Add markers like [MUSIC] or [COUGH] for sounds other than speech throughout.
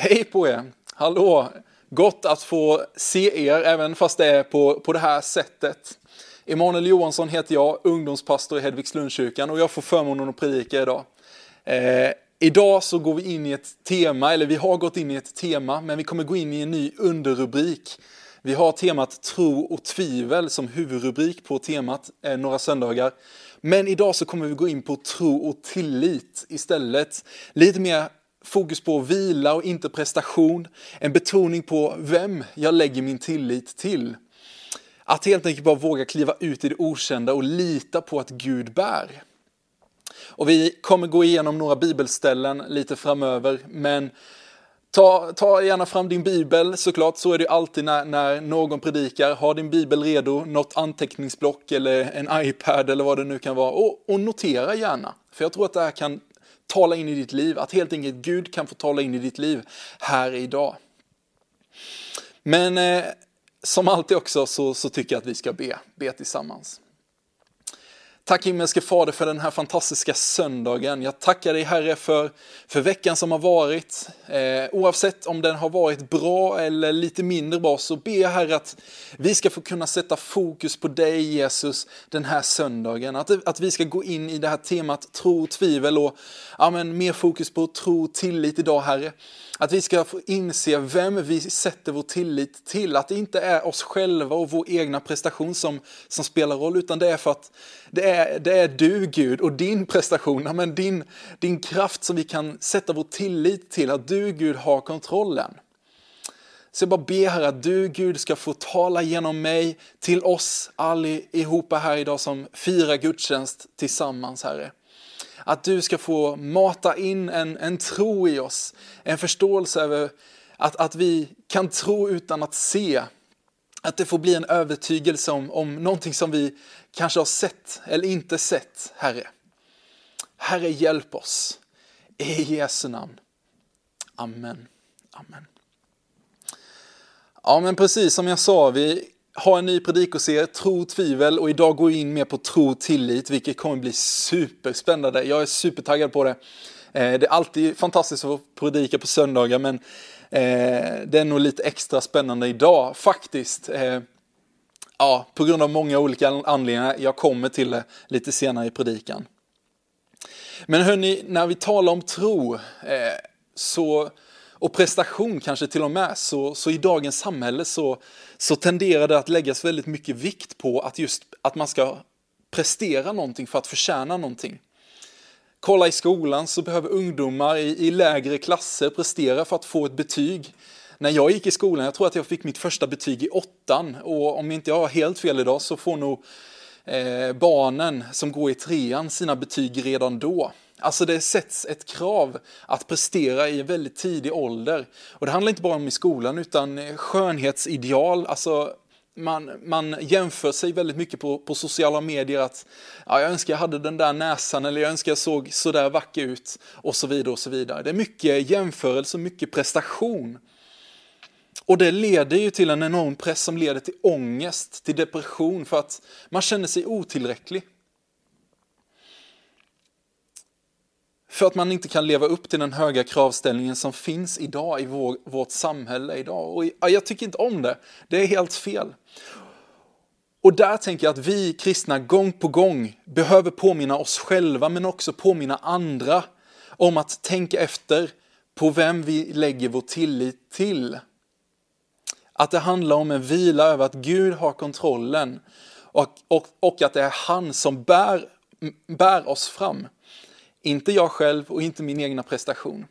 Hej på er! Hallå! Gott att få se er, även fast det är på, på det här sättet. Emanuel Johansson heter jag, ungdomspastor i Hedvigslundskyrkan och jag får förmånen att predika idag. Eh, idag så går vi in i ett tema, eller vi har gått in i ett tema, men vi kommer gå in i en ny underrubrik. Vi har temat tro och tvivel som huvudrubrik på temat eh, några söndagar. Men idag så kommer vi gå in på tro och tillit istället. Lite mer fokus på vila och inte prestation. En betoning på vem jag lägger min tillit till. Att helt enkelt bara våga kliva ut i det okända och lita på att Gud bär. Och vi kommer gå igenom några bibelställen lite framöver, men Ta, ta, gärna fram din bibel såklart, så är det alltid när, när, någon predikar. Ha din bibel redo, något anteckningsblock eller en iPad eller vad det nu kan vara. Och, och, notera gärna, för jag tror att det här kan tala in i ditt liv. Att helt enkelt Gud kan få tala in i ditt liv här idag. Men eh, som alltid också så, så tycker jag att vi ska be, be tillsammans. Tack himmelske Fader för den här fantastiska söndagen. Jag tackar dig Herre för, för veckan som har varit. Eh, oavsett om den har varit bra eller lite mindre bra så ber jag Herre att vi ska få kunna sätta fokus på dig Jesus den här söndagen. Att, att vi ska gå in i det här temat tro och tvivel och ja, men, mer fokus på tro och tillit idag Herre. Att vi ska få inse vem vi sätter vår tillit till. Att det inte är oss själva och vår egna prestation som, som spelar roll, utan det är för att det är, det är du Gud och din prestation, men din, din kraft som vi kan sätta vår tillit till. Att du Gud har kontrollen. Så jag bara ber här att du Gud ska få tala genom mig till oss allihopa här idag som firar gudstjänst tillsammans Herre. Att du ska få mata in en, en tro i oss, en förståelse över att, att vi kan tro utan att se. Att det får bli en övertygelse om, om någonting som vi kanske har sett eller inte sett, Herre. Herre, hjälp oss. I Jesu namn. Amen. Amen. Ja, men precis som jag sa, vi ha en ny predikoserie, Tro och tvivel, och idag går vi in mer på tro och tillit, vilket kommer bli superspännande. Jag är supertaggad på det. Eh, det är alltid fantastiskt att få predika på söndagar, men eh, det är nog lite extra spännande idag faktiskt. Eh, ja, på grund av många olika anledningar. Jag kommer till det lite senare i predikan. Men hörni, när vi talar om tro så och prestation kanske till och med, så, så i dagens samhälle så, så tenderar det att läggas väldigt mycket vikt på att just att man ska prestera någonting för att förtjäna någonting. Kolla i skolan så behöver ungdomar i, i lägre klasser prestera för att få ett betyg. När jag gick i skolan, jag tror att jag fick mitt första betyg i åttan och om inte jag har helt fel idag så får nog eh, barnen som går i trean sina betyg redan då. Alltså det sätts ett krav att prestera i en väldigt tidig ålder. Och det handlar inte bara om i skolan utan skönhetsideal, alltså man, man jämför sig väldigt mycket på, på sociala medier att ja, jag önskar jag hade den där näsan eller jag önskar jag såg så där vacker ut och så vidare och så vidare. Det är mycket jämförelse, mycket prestation. Och det leder ju till en enorm press som leder till ångest, till depression för att man känner sig otillräcklig. För att man inte kan leva upp till den höga kravställningen som finns idag i vår, vårt samhälle idag. Och jag tycker inte om det. Det är helt fel. Och där tänker jag att vi kristna gång på gång behöver påminna oss själva men också påminna andra om att tänka efter på vem vi lägger vår tillit till. Att det handlar om en vila över att Gud har kontrollen och, och, och att det är han som bär, bär oss fram. Inte jag själv och inte min egna prestation.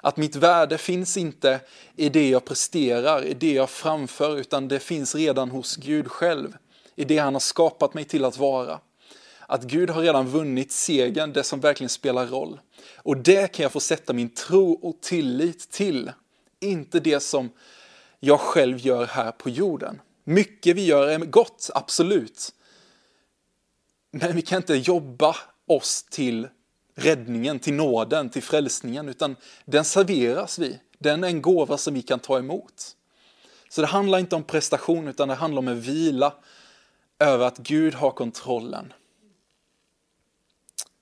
Att mitt värde finns inte i det jag presterar, i det jag framför, utan det finns redan hos Gud själv, i det han har skapat mig till att vara. Att Gud har redan vunnit segern, det som verkligen spelar roll. Och det kan jag få sätta min tro och tillit till, inte det som jag själv gör här på jorden. Mycket vi gör är gott, absolut. Men vi kan inte jobba oss till räddningen, till nåden, till frälsningen, utan den serveras vi. Den är en gåva som vi kan ta emot. Så det handlar inte om prestation, utan det handlar om en vila över att Gud har kontrollen.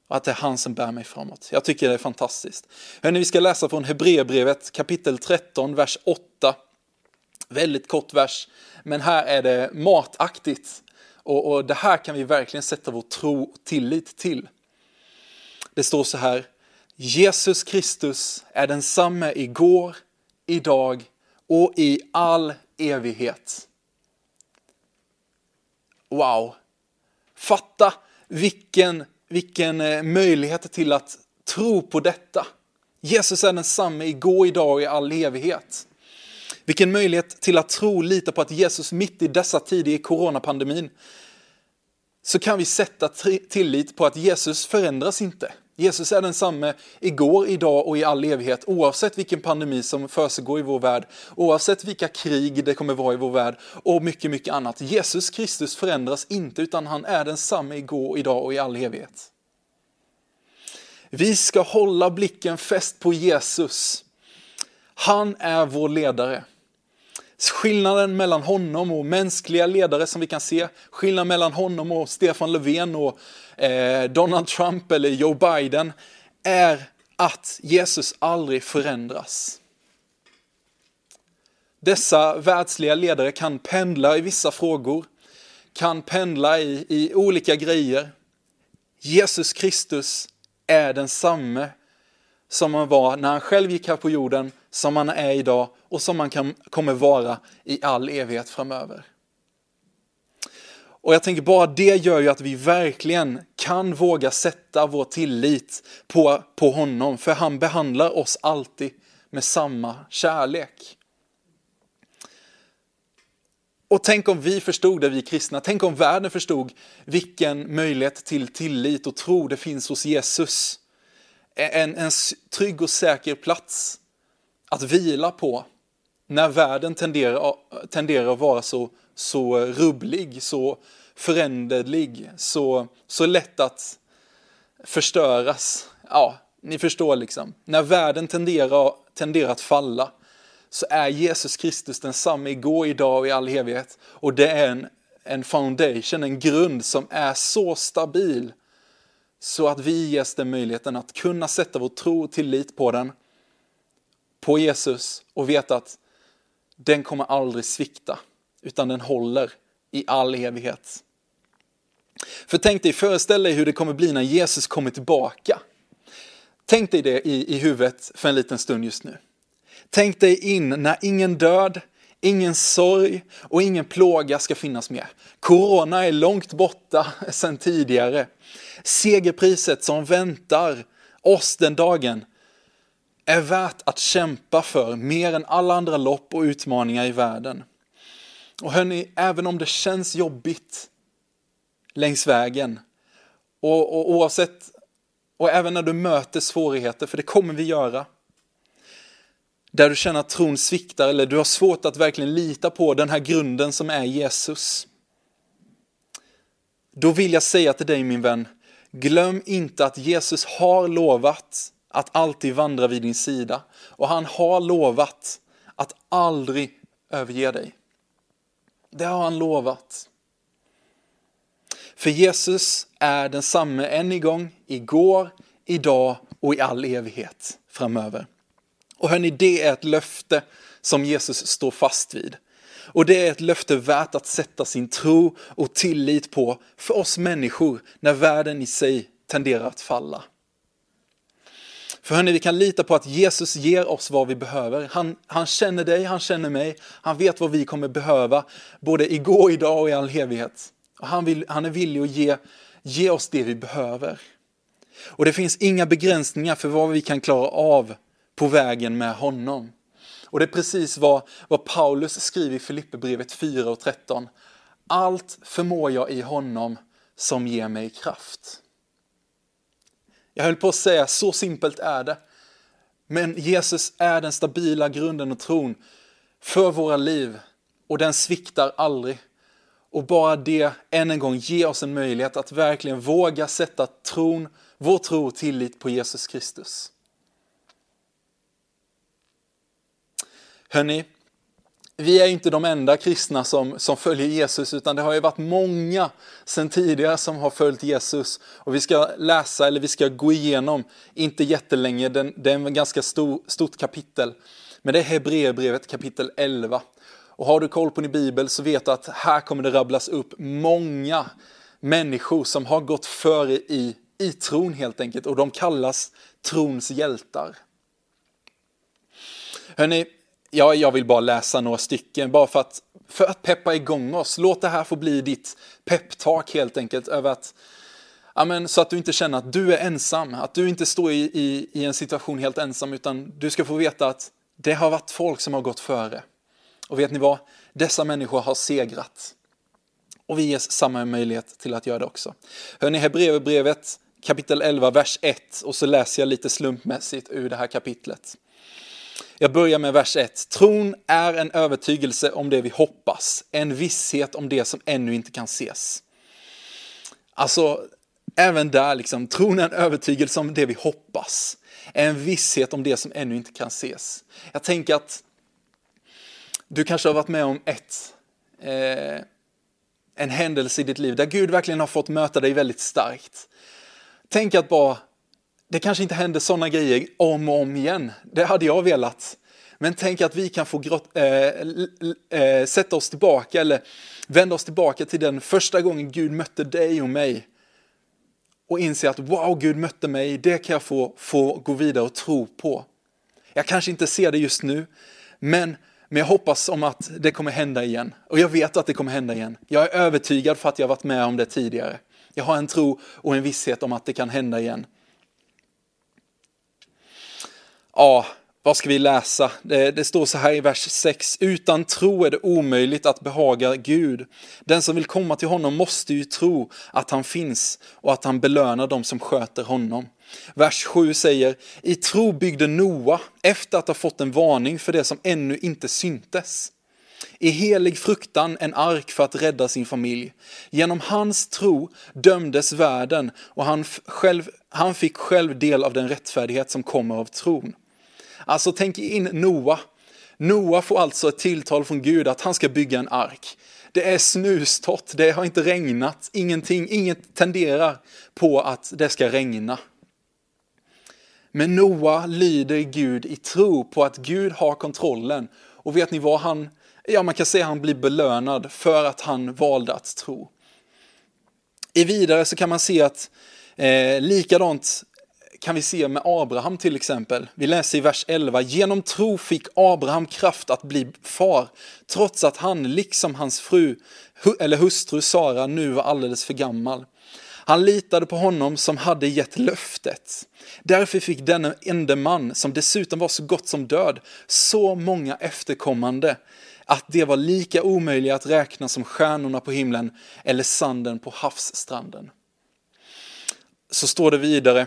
och att det är han som bär mig framåt. Jag tycker det är fantastiskt. Hörrni, vi ska läsa från Hebreerbrevet kapitel 13, vers 8. Väldigt kort vers, men här är det mataktigt. Och, och det här kan vi verkligen sätta vår tro och tillit till. Det står så här, Jesus Kristus är densamme igår, idag och i all evighet. Wow! Fatta vilken, vilken eh, möjlighet till att tro på detta. Jesus är densamme igår, idag och i all evighet. Vilken möjlighet till att tro och lita på att Jesus mitt i dessa tider i coronapandemin så kan vi sätta tillit på att Jesus förändras inte. Jesus är densamme igår, idag och i all evighet oavsett vilken pandemi som försiggår i vår värld, oavsett vilka krig det kommer vara i vår värld och mycket, mycket annat. Jesus Kristus förändras inte utan han är densamme igår, idag och i all evighet. Vi ska hålla blicken fäst på Jesus. Han är vår ledare. Skillnaden mellan honom och mänskliga ledare som vi kan se, skillnaden mellan honom och Stefan Löfven och eh, Donald Trump eller Joe Biden är att Jesus aldrig förändras. Dessa världsliga ledare kan pendla i vissa frågor, kan pendla i, i olika grejer. Jesus Kristus är densamme som han var när han själv gick här på jorden, som han är idag och som han kan, kommer vara i all evighet framöver. Och jag tänker bara det gör ju att vi verkligen kan våga sätta vår tillit på, på honom, för han behandlar oss alltid med samma kärlek. Och tänk om vi förstod det, vi kristna, tänk om världen förstod vilken möjlighet till tillit och tro det finns hos Jesus. En, en trygg och säker plats att vila på när världen tenderar, tenderar att vara så, så rubblig, så föränderlig, så, så lätt att förstöras. Ja, ni förstår liksom. När världen tenderar, tenderar att falla så är Jesus Kristus densamme igår, idag och i all evighet. Och det är en, en foundation, en grund som är så stabil så att vi ges den möjligheten att kunna sätta vår tro och tillit på den, på Jesus och veta att den kommer aldrig svikta, utan den håller i all evighet. För tänk dig, föreställ dig hur det kommer bli när Jesus kommer tillbaka. Tänk dig det i, i huvudet för en liten stund just nu. Tänk dig in när ingen död, ingen sorg och ingen plåga ska finnas mer. Corona är långt borta sedan tidigare. Segerpriset som väntar oss den dagen är värt att kämpa för mer än alla andra lopp och utmaningar i världen. Och hörni, även om det känns jobbigt längs vägen och, och oavsett, och även när du möter svårigheter, för det kommer vi göra, där du känner att tron sviktar eller du har svårt att verkligen lita på den här grunden som är Jesus. Då vill jag säga till dig min vän, glöm inte att Jesus har lovat att alltid vandra vid din sida. Och han har lovat att aldrig överge dig. Det har han lovat. För Jesus är densamme än en gång, igår, idag och i all evighet framöver. Och hörni, det är ett löfte som Jesus står fast vid. Och det är ett löfte värt att sätta sin tro och tillit på för oss människor när världen i sig tenderar att falla. För hörni, vi kan lita på att Jesus ger oss vad vi behöver. Han, han känner dig, han känner mig, han vet vad vi kommer behöva, både igår, idag och i all evighet. Och han, vill, han är villig att ge, ge oss det vi behöver. Och det finns inga begränsningar för vad vi kan klara av på vägen med honom. Och det är precis vad, vad Paulus skriver i Filipperbrevet 4 och 13. Allt förmår jag i honom som ger mig kraft. Jag höll på att säga, så simpelt är det. Men Jesus är den stabila grunden och tron för våra liv och den sviktar aldrig. Och bara det än en gång ger oss en möjlighet att verkligen våga sätta tron, vår tro och tillit på Jesus Kristus. Hörni, vi är inte de enda kristna som, som följer Jesus, utan det har ju varit många sedan tidigare som har följt Jesus. Och vi ska läsa, eller vi ska gå igenom, inte jättelänge, den, det är en ganska stor, stort kapitel. Men det är Hebreerbrevet kapitel 11. Och har du koll på din bibel så vet du att här kommer det rabblas upp många människor som har gått före i, i tron helt enkelt. Och de kallas trons hjältar. Hörrni, ja, jag vill bara läsa några stycken, bara för att, för att peppa igång oss. Låt det här få bli ditt peptalk helt enkelt, över att, amen, så att du inte känner att du är ensam, att du inte står i, i, i en situation helt ensam, utan du ska få veta att det har varit folk som har gått före. Och vet ni vad? Dessa människor har segrat. Och vi ges samma möjlighet till att göra det också. Hör ni Hebreerbrevet kapitel 11, vers 1 och så läser jag lite slumpmässigt ur det här kapitlet. Jag börjar med vers 1. Tron är en övertygelse om det vi hoppas, en visshet om det som ännu inte kan ses. Alltså, även där liksom, tron är en övertygelse om det vi hoppas, en visshet om det som ännu inte kan ses. Jag tänker att du kanske har varit med om ett, eh, en händelse i ditt liv där Gud verkligen har fått möta dig väldigt starkt. Tänk att bara det kanske inte händer sådana grejer om och om igen. Det hade jag velat. Men tänk att vi kan få grott, äh, äh, sätta oss tillbaka eller vända oss tillbaka till den första gången Gud mötte dig och mig. Och inse att wow, Gud mötte mig, det kan jag få, få gå vidare och tro på. Jag kanske inte ser det just nu, men, men jag hoppas om att det kommer hända igen. Och jag vet att det kommer hända igen. Jag är övertygad för att jag varit med om det tidigare. Jag har en tro och en visshet om att det kan hända igen. Ja, vad ska vi läsa? Det, det, står så här i vers 6. Utan tro är det omöjligt att behaga Gud. Den som vill komma till honom måste ju tro att han finns och att han belönar dem som sköter honom. Vers 7 säger, i tro byggde Noa efter att ha fått en varning för det som ännu inte syntes. I helig fruktan en ark för att rädda sin familj. Genom hans tro dömdes världen och han, själv, han fick själv del av den rättfärdighet som kommer av tron. Alltså tänk in Noa. Noa får alltså ett tilltal från Gud att han ska bygga en ark. Det är snustorrt, det har inte regnat, ingenting, inget tenderar på att det ska regna. Men Noa lyder Gud i tro på att Gud har kontrollen. Och vet ni vad han, ja man kan säga han blir belönad för att han valde att tro. I vidare så kan man se att eh, likadant kan vi se med Abraham till exempel. Vi läser i vers 11. Genom tro fick Abraham kraft att bli far, trots att han, liksom hans fru, eller hustru Sara, nu var alldeles för gammal. Han litade på honom som hade gett löftet. Därför fick denne ende man, som dessutom var så gott som död, så många efterkommande att det var lika omöjliga att räkna som stjärnorna på himlen eller sanden på havsstranden. Så står det vidare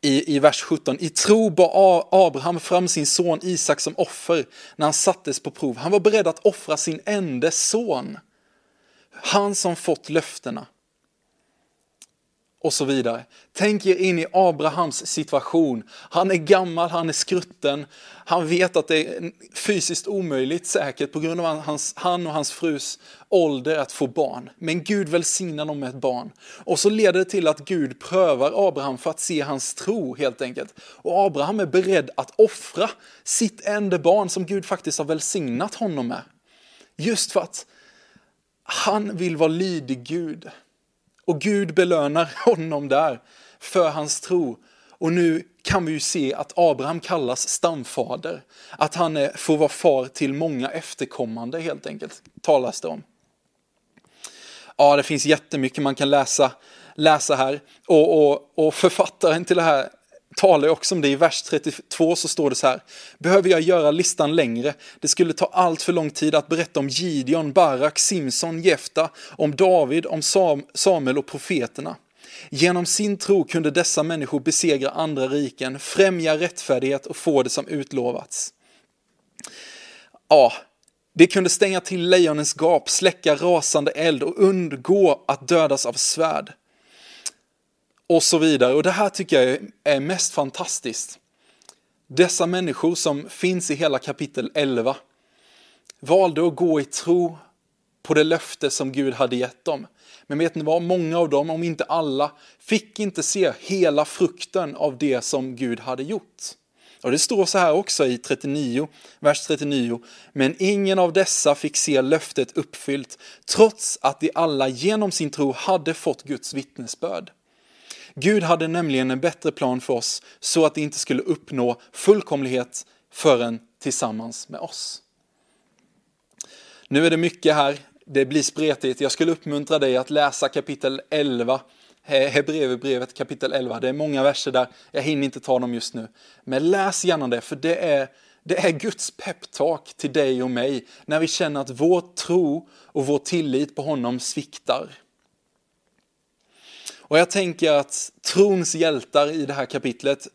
i, i vers 17. I tro bar Abraham fram sin son Isak som offer när han sattes på prov. Han var beredd att offra sin enda son. Han som fått löftena och så vidare. Tänk er in i Abrahams situation. Han är gammal, han är skrutten, han vet att det är fysiskt omöjligt säkert på grund av hans, han och hans frus ålder att få barn. Men Gud välsignar dem med ett barn. Och så leder det till att Gud prövar Abraham för att se hans tro helt enkelt. Och Abraham är beredd att offra sitt enda barn som Gud faktiskt har välsignat honom med. Just för att han vill vara lydig Gud. Och Gud belönar [LAUGHS] honom där för hans tro. Och nu kan vi ju se att Abraham kallas stamfader. Att han får vara far till många efterkommande helt enkelt, talas det om. Ja, det finns jättemycket man kan läsa, läsa här. Och, och, och författaren till det här talar också om det. I vers 32 så står det så här. Behöver jag göra listan längre? Det skulle ta allt för lång tid att berätta om Gideon, Barak, Simson, Jefta, om David, om Samuel och profeterna. Genom sin tro kunde dessa människor besegra andra riken, främja rättfärdighet och få det som utlovats. Ja, de kunde stänga till lejonens gap, släcka rasande eld och undgå att dödas av svärd och så vidare. Och det här tycker jag är mest fantastiskt. Dessa människor som finns i hela kapitel 11 valde att gå i tro på det löfte som Gud hade gett dem. Men vet ni vad? Många av dem, om inte alla, fick inte se hela frukten av det som Gud hade gjort. Och det står så här också i 39, vers 39. Men ingen av dessa fick se löftet uppfyllt, trots att de alla genom sin tro hade fått Guds vittnesbörd. Gud hade nämligen en bättre plan för oss, så att det inte skulle uppnå fullkomlighet förrän tillsammans med oss. Nu är det mycket här, det blir spretigt. Jag skulle uppmuntra dig att läsa kapitel 11 Hebreerbrevet kapitel 11. Det är många verser där, jag hinner inte ta dem just nu. Men läs gärna det, för det är, det är Guds peptalk till dig och mig när vi känner att vår tro och vår tillit på honom sviktar. Och jag tänker att trons hjältar i det här kapitlet,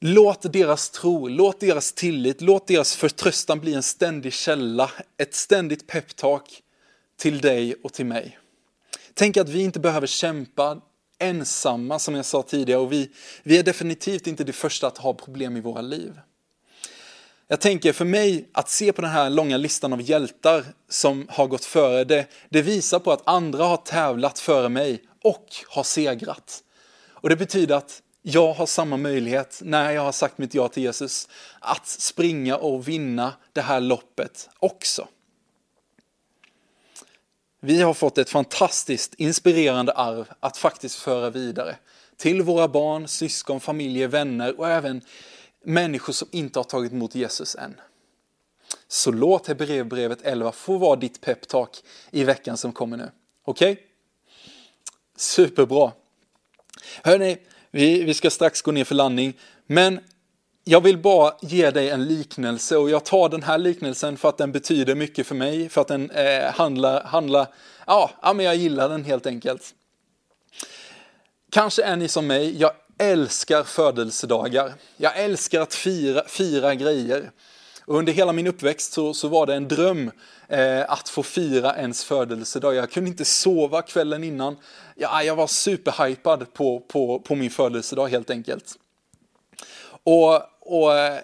låt deras tro, låt deras tillit, låt deras förtröstan bli en ständig källa, ett ständigt peptalk till dig och till mig. Tänk att vi inte behöver kämpa ensamma som jag sa tidigare och vi, vi är definitivt inte de första att ha problem i våra liv. Jag tänker för mig att se på den här långa listan av hjältar som har gått före det, det visar på att andra har tävlat före mig och har segrat. Och det betyder att jag har samma möjlighet när jag har sagt mitt ja till Jesus att springa och vinna det här loppet också. Vi har fått ett fantastiskt inspirerande arv att faktiskt föra vidare till våra barn, syskon, familjer, vänner och även människor som inte har tagit emot Jesus än. Så låt Hebreerbrevet 11 få vara ditt peptalk i veckan som kommer nu. Okej? Okay? Superbra. Hörni, vi, vi ska strax gå ner för landning, men jag vill bara ge dig en liknelse och jag tar den här liknelsen för att den betyder mycket för mig, för att den eh, handlar, handlar ja, ja, men jag gillar den helt enkelt. Kanske är ni som mig, jag älskar födelsedagar. Jag älskar att fira, fira grejer. Och under hela min uppväxt så, så var det en dröm eh, att få fira ens födelsedag. Jag kunde inte sova kvällen innan. Ja, jag var superhypad på, på, på min födelsedag helt enkelt. Och, och eh,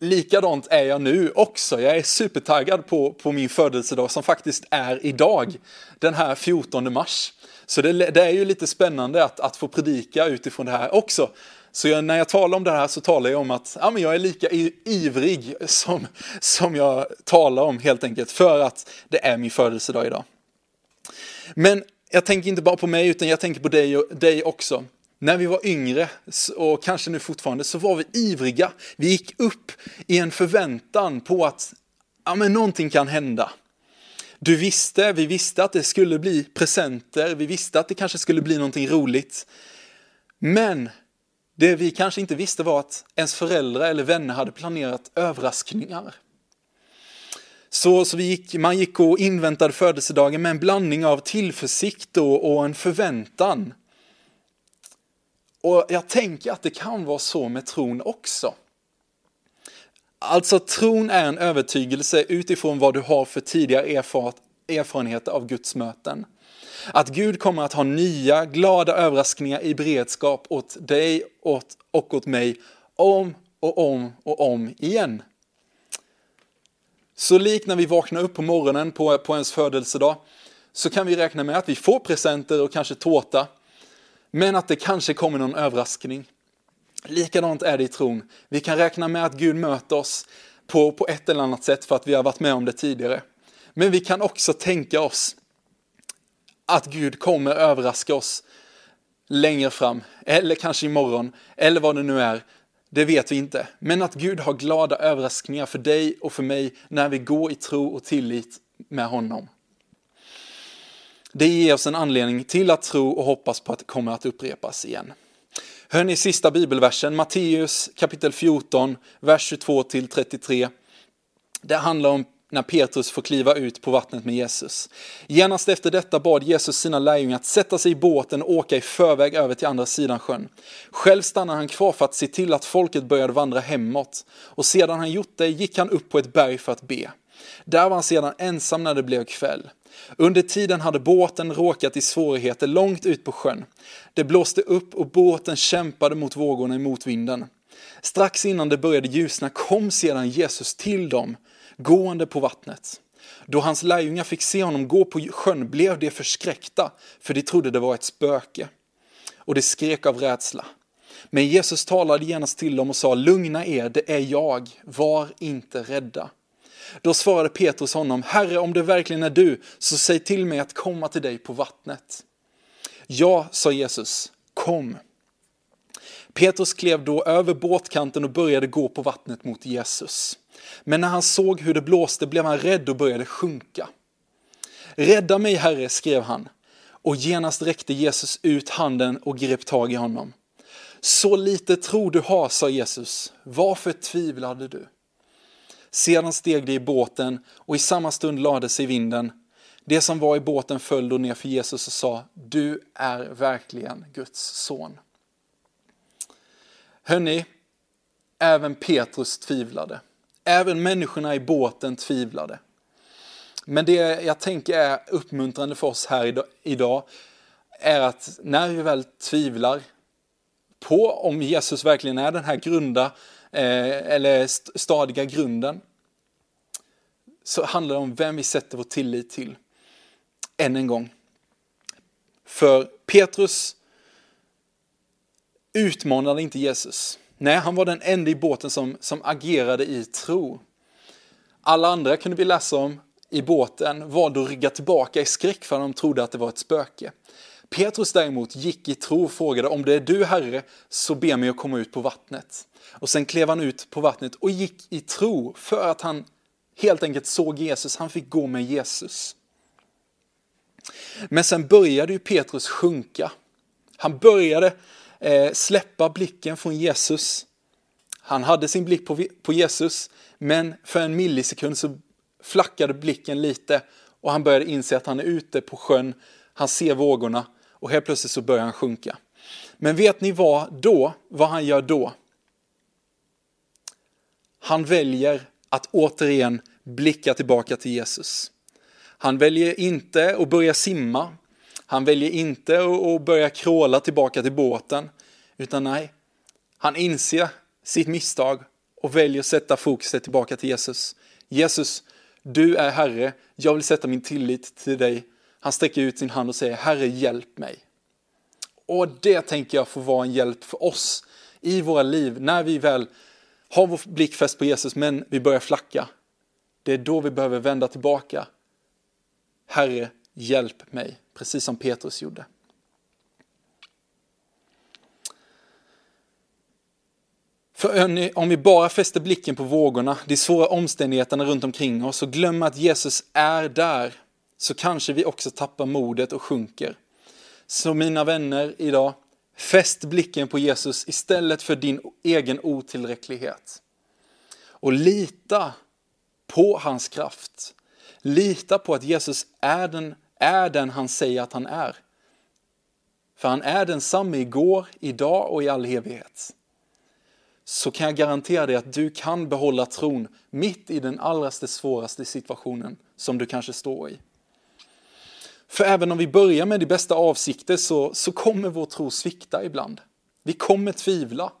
likadant är jag nu också. Jag är supertaggad på, på min födelsedag som faktiskt är idag, den här 14 mars. Så det, det är ju lite spännande att, att få predika utifrån det här också. Så jag, när jag talar om det här så talar jag om att ja, men jag är lika ivrig som, som jag talar om helt enkelt för att det är min födelsedag idag. Men jag tänker inte bara på mig utan jag tänker på dig, och, dig också. När vi var yngre, och kanske nu fortfarande, så var vi ivriga. Vi gick upp i en förväntan på att ja, men någonting kan hända. Du visste, vi visste att det skulle bli presenter, vi visste att det kanske skulle bli någonting roligt. Men det vi kanske inte visste var att ens föräldrar eller vänner hade planerat överraskningar. Så, så vi gick, man gick och inväntade födelsedagen med en blandning av tillförsikt och, och en förväntan. Och jag tänker att det kan vara så med tron också. Alltså tron är en övertygelse utifrån vad du har för tidigare erfarenheter av Guds möten. Att Gud kommer att ha nya glada överraskningar i beredskap åt dig och åt mig om och om och om igen. Så lik när vi vaknar upp på morgonen på, på ens födelsedag så kan vi räkna med att vi får presenter och kanske tårta. Men att det kanske kommer någon överraskning. Likadant är det i tron. Vi kan räkna med att Gud möter oss på, på ett eller annat sätt för att vi har varit med om det tidigare. Men vi kan också tänka oss att Gud kommer överraska oss längre fram, eller kanske imorgon, eller vad det nu är. Det vet vi inte. Men att Gud har glada överraskningar för dig och för mig när vi går i tro och tillit med honom. Det ger oss en anledning till att tro och hoppas på att det kommer att upprepas igen. Hör ni sista bibelversen, Matteus kapitel 14, vers 22 till 33. Det handlar om när Petrus får kliva ut på vattnet med Jesus. Genast efter detta bad Jesus sina lärjungar att sätta sig i båten och åka i förväg över till andra sidan sjön. Själv stannade han kvar för att se till att folket började vandra hemåt. Och sedan han gjort det gick han upp på ett berg för att be. Där var han sedan ensam när det blev kväll. Under tiden hade båten råkat i svårigheter långt ut på sjön. Det blåste upp och båten kämpade mot vågorna i motvinden. Strax innan det började ljusna kom sedan Jesus till dem, gående på vattnet. Då hans lärjungar fick se honom gå på sjön blev de förskräckta, för de trodde det var ett spöke. Och de skrek av rädsla. Men Jesus talade genast till dem och sa, lugna er, det är jag, var inte rädda. Då svarade Petrus honom, Herre, om det verkligen är du, så säg till mig att komma till dig på vattnet. Ja, sa Jesus, kom. Petrus klev då över båtkanten och började gå på vattnet mot Jesus. Men när han såg hur det blåste blev han rädd och började sjunka. Rädda mig, Herre, skrev han. Och genast räckte Jesus ut handen och grep tag i honom. Så lite tro du har, sa Jesus. Varför tvivlade du? Sedan steg de i båten och i samma stund lade sig vinden. Det som var i båten föll då ner för Jesus och sa, du är verkligen Guds son. Hörni, även Petrus tvivlade. Även människorna i båten tvivlade. Men det jag tänker är uppmuntrande för oss här idag är att när vi väl tvivlar på om Jesus verkligen är den här grunda eh, eller stadiga grunden så handlar det om vem vi sätter vår tillit till. Än en gång. För Petrus utmanade inte Jesus. Nej, han var den enda i båten som, som agerade i tro. Alla andra kunde vi läsa om i båten valde att rygga tillbaka i skräck för de trodde att det var ett spöke. Petrus däremot gick i tro och frågade om det är du Herre så be mig att komma ut på vattnet. Och sen klev han ut på vattnet och gick i tro för att han helt enkelt såg Jesus, han fick gå med Jesus. Men sen började ju Petrus sjunka. Han började eh, släppa blicken från Jesus. Han hade sin blick på, på Jesus, men för en millisekund så flackade blicken lite och han började inse att han är ute på sjön, han ser vågorna och helt plötsligt så börjar han sjunka. Men vet ni vad då, vad han gör då? Han väljer att återigen blicka tillbaka till Jesus. Han väljer inte att börja simma. Han väljer inte att börja kråla tillbaka till båten. Utan nej, han inser sitt misstag och väljer att sätta fokuset tillbaka till Jesus. Jesus, du är Herre, jag vill sätta min tillit till dig. Han sträcker ut sin hand och säger, Herre hjälp mig. Och det tänker jag får vara en hjälp för oss i våra liv när vi väl har vår blick fäst på Jesus men vi börjar flacka. Det är då vi behöver vända tillbaka. Herre, hjälp mig, precis som Petrus gjorde. För om vi bara fäster blicken på vågorna, de svåra omständigheterna runt omkring oss och glömmer att Jesus är där, så kanske vi också tappar modet och sjunker. Så mina vänner idag, fäst blicken på Jesus istället för din egen otillräcklighet. Och lita på hans kraft. Lita på att Jesus är den, är den han säger att han är. För han är densamme igår, idag och i all evighet så kan jag garantera dig att du kan behålla tron mitt i den allra svåraste situationen som du kanske står i. För även om vi börjar med de bästa avsikter så, så kommer vår tro svikta ibland. Vi kommer tvivla,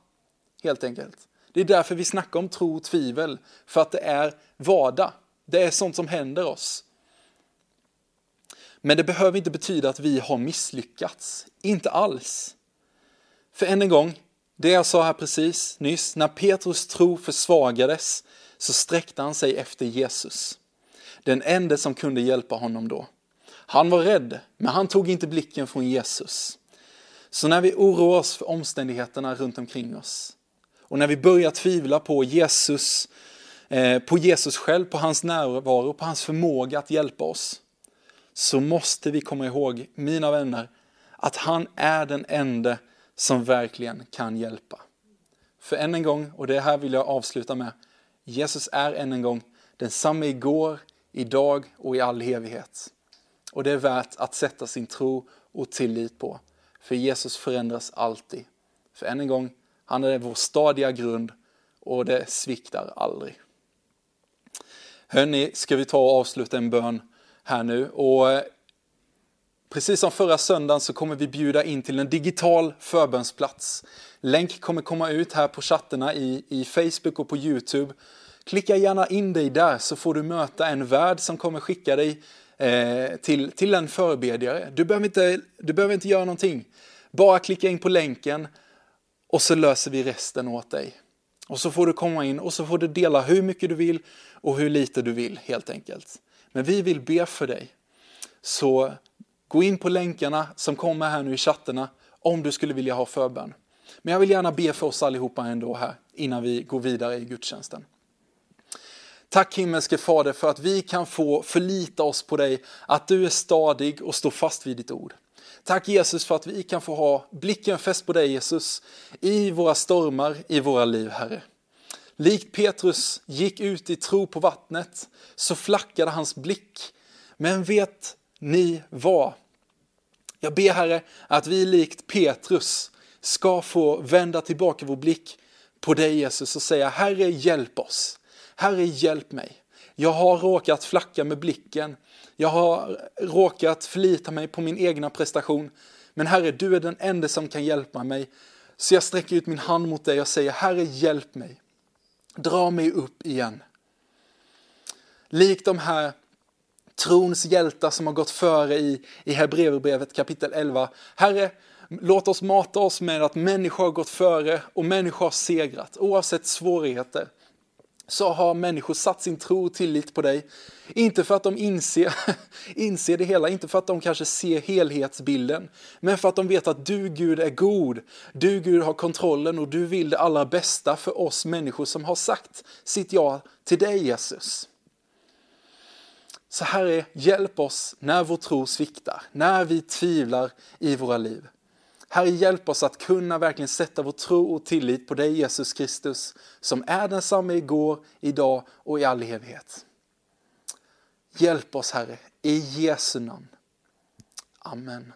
helt enkelt. Det är därför vi snackar om tro och tvivel, för att det är vardag. Det är sånt som händer oss. Men det behöver inte betyda att vi har misslyckats. Inte alls. För än en gång, det jag sa här precis nyss, när Petrus tro försvagades så sträckte han sig efter Jesus. Den enda som kunde hjälpa honom då. Han var rädd, men han tog inte blicken från Jesus. Så när vi oroar oss för omständigheterna runt omkring oss och när vi börjar tvivla på Jesus, eh, på Jesus själv, på hans närvaro, på hans förmåga att hjälpa oss, så måste vi komma ihåg, mina vänner, att han är den enda som verkligen kan hjälpa. För än en gång, och det här vill jag avsluta med, Jesus är än en gång densamme igår, idag och i all evighet. Och det är värt att sätta sin tro och tillit på. För Jesus förändras alltid. För än en gång, han är vår stadiga grund och det sviktar aldrig. Hörni, ska vi ta och avsluta en bön här nu. Och eh, Precis som förra söndagen så kommer vi bjuda in till en digital förbönsplats. Länk kommer komma ut här på chattarna i, i Facebook och på Youtube. Klicka gärna in dig där så får du möta en värd som kommer skicka dig eh, till, till en förebedjare. Du behöver, inte, du behöver inte göra någonting. Bara klicka in på länken och så löser vi resten åt dig. Och så får du komma in och så får du dela hur mycket du vill och hur lite du vill helt enkelt. Men vi vill be för dig. Så gå in på länkarna som kommer här nu i chatterna om du skulle vilja ha förbön. Men jag vill gärna be för oss allihopa ändå här innan vi går vidare i gudstjänsten. Tack himmelske Fader för att vi kan få förlita oss på dig, att du är stadig och står fast vid ditt ord. Tack Jesus för att vi kan få ha blicken fäst på dig Jesus i våra stormar, i våra liv Herre. Likt Petrus gick ut i tro på vattnet så flackade hans blick. Men vet ni vad? Jag ber Herre att vi likt Petrus ska få vända tillbaka vår blick på dig Jesus och säga Herre hjälp oss. Herre hjälp mig. Jag har råkat flacka med blicken. Jag har råkat förlita mig på min egna prestation. Men Herre, du är den enda som kan hjälpa mig. Så jag sträcker ut min hand mot dig och säger Herre, hjälp mig. Dra mig upp igen. Likt de här trons hjältar som har gått före i, i Hebreerbrevet kapitel 11. Herre, låt oss mata oss med att människor har gått före och människor har segrat oavsett svårigheter så har människor satt sin tro och tillit på dig. Inte för att de inser, [LAUGHS] inser det hela, inte för att de kanske ser helhetsbilden, men för att de vet att du Gud är god. Du Gud har kontrollen och du vill det allra bästa för oss människor som har sagt sitt ja till dig Jesus. Så Herre, hjälp oss när vår tro sviktar, när vi tvivlar i våra liv. Herre, hjälp oss att kunna verkligen sätta vår tro och tillit på dig Jesus Kristus som är densamme igår, idag och i all evighet. Hjälp oss Herre, i Jesu namn. Amen.